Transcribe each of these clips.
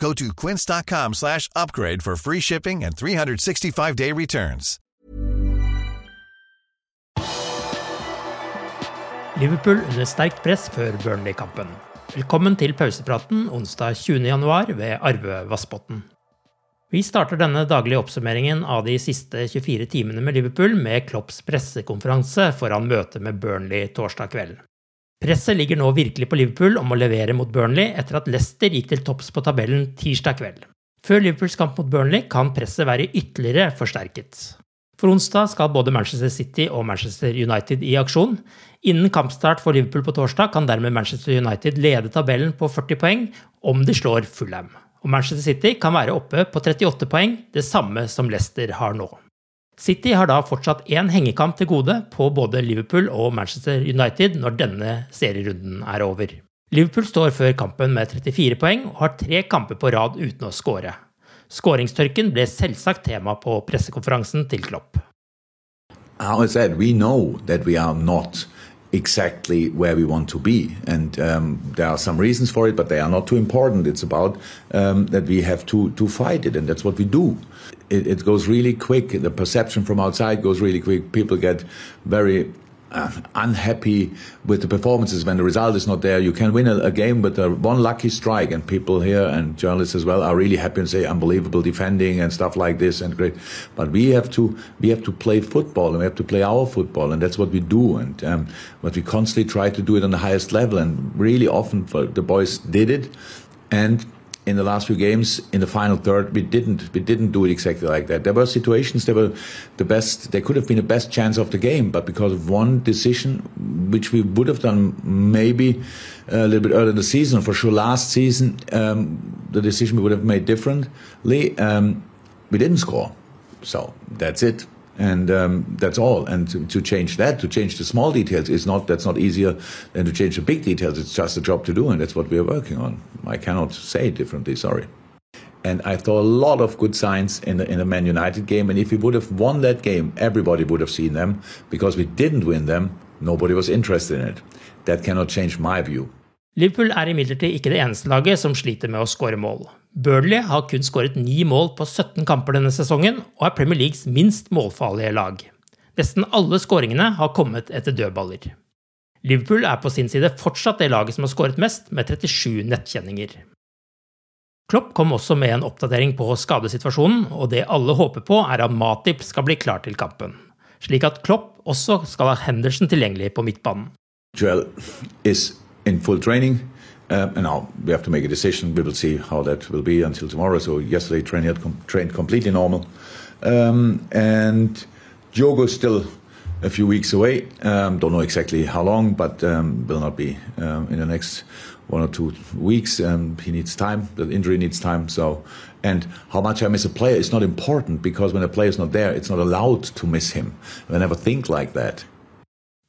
Go to quince.com slash upgrade for free shipping and 365-day returns. Liverpool under sterkt press før Burnley-kampen. Velkommen til pausepraten onsdag 20.1 ved Arve Vassbotn. Vi starter denne daglige oppsummeringen av de siste 24 timene med Liverpool med Klopps pressekonferanse foran møtet med Burnley torsdag kveld. Presset ligger nå virkelig på Liverpool om å levere mot Burnley etter at Leicester gikk til topps på tabellen tirsdag kveld. Før Liverpools kamp mot Burnley kan presset være ytterligere forsterket. For onsdag skal både Manchester City og Manchester United i aksjon. Innen kampstart for Liverpool på torsdag kan dermed Manchester United lede tabellen på 40 poeng om de slår Fulham og Manchester City kan være oppe på 38 poeng, det samme som Leicester har nå. City har da fortsatt én hengekamp til gode på både Liverpool og Manchester United når denne serierunden er over. Liverpool står før kampen med 34 poeng og har tre kamper på rad uten å skåre. Skåringstørken ble selvsagt tema på pressekonferansen til Klopp. How I said, we know that exactly where we want to be. And um, there are some reasons for it, but they are not too important. It's about um, that we have to, to fight it, and that's what we do. It, it goes really quick. The perception from outside goes really quick. People get very unhappy with the performances when the result is not there. You can win a, a game with a, one lucky strike, and people here and journalists as well are really happy and say unbelievable defending and stuff like this and great. But we have to we have to play football and we have to play our football, and that's what we do. And um, but we constantly try to do it on the highest level, and really often the boys did it, and in the last few games in the final third we didn't we didn't do it exactly like that. There were situations there were the best they could have been the best chance of the game but because of one decision which we would have done maybe a little bit earlier in the season for sure last season um, the decision we would have made differently um, we didn't score. So that's it and um, that's all. And to, to, change that, to change the small details, is not that's not easier than to change the big details. It's just a job to do, and that's what we are working on. I cannot say it differently. Sorry. And I saw a lot of good signs in the in the Man United game. And if we would have won that game, everybody would have seen them. Because we didn't win them, nobody was interested in it. That cannot change my view. Liverpool er imidlertid ikke det eneste laget som sliter med å skåre mål. Burnley har kun skåret ni mål på 17 kamper denne sesongen, og er Premier Leagues minst målfarlige lag. Nesten alle skåringene har kommet etter dødballer. Liverpool er på sin side fortsatt det laget som har skåret mest, med 37 nettkjenninger. Klopp kom også med en oppdatering på skadesituasjonen, og det alle håper på, er at Matip skal bli klar til kampen. Slik at Klopp også skal ha Henderson tilgjengelig på midtbanen. Joel is in full training. Um, and now we have to make a decision. We will see how that will be until tomorrow. So yesterday training had com- trained completely normal, um, and Diogo still a few weeks away. Um, don't know exactly how long, but um, will not be um, in the next one or two weeks. Um, he needs time. The injury needs time. So, and how much I miss a player is not important because when a player is not there, it's not allowed to miss him. I never think like that.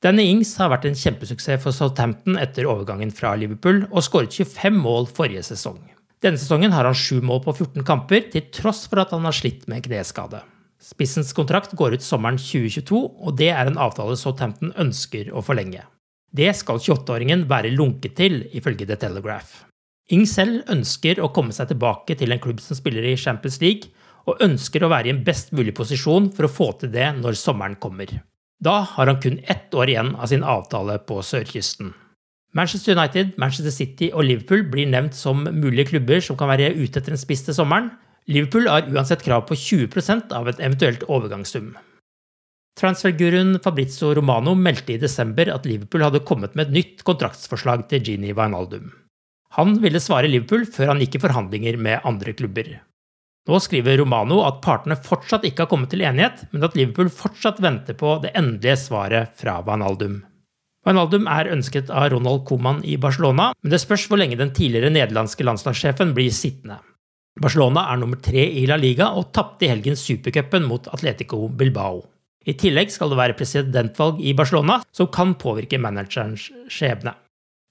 Danny Ings har vært en kjempesuksess for Southampton etter overgangen fra Liverpool, og skåret 25 mål forrige sesong. Denne sesongen har han 7 mål på 14 kamper, til tross for at han har slitt med kneskade. Spissens kontrakt går ut sommeren 2022, og det er en avtale Southampton ønsker å forlenge. Det skal 28-åringen være lunket til, ifølge The Telegraph. Ing selv ønsker å komme seg tilbake til en klubb som spiller i Champions League, og ønsker å være i en best mulig posisjon for å få til det når sommeren kommer. Da har han kun ett år igjen av sin avtale på sørkysten. Manchester United, Manchester City og Liverpool blir nevnt som mulige klubber som kan være ute etter en spiss til sommeren, Liverpool har uansett krav på 20% av et eventuelt overgangssum. Transferguruen Fabrizio Romano meldte i desember at Liverpool hadde kommet med et nytt kontraktsforslag til Gini Wijnaldum. Han ville svare Liverpool før han gikk i forhandlinger med andre klubber. Nå skriver Romano at partene fortsatt ikke har kommet til enighet, men at Liverpool fortsatt venter på det endelige svaret fra Vanaldum. Vanaldum er ønsket av Ronald Coman i Barcelona, men det spørs hvor lenge den tidligere nederlandske landslagssjefen blir sittende. Barcelona er nummer tre i La Liga og tapte i helgen supercupen mot Atletico Bilbao. I tillegg skal det være presidentvalg i Barcelona, som kan påvirke managerens skjebne.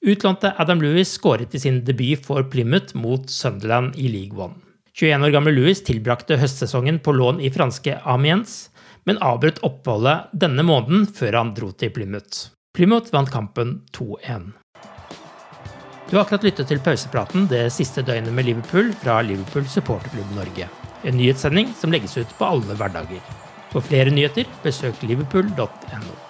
Utlånte Adam Lewis skåret i sin debut for Plymouth mot Sunderland i League One. 21 år gamle Louis tilbrakte høstsesongen på lån i franske Amiens, men avbrøt oppholdet denne måneden før han dro til Plymouth. Plymouth vant kampen 2-1. Du har akkurat lyttet til pausepraten det siste døgnet med Liverpool fra Liverpool supporterklubb Norge. En nyhetssending som legges ut på alle hverdager. For flere nyheter, besøk liverpool.no.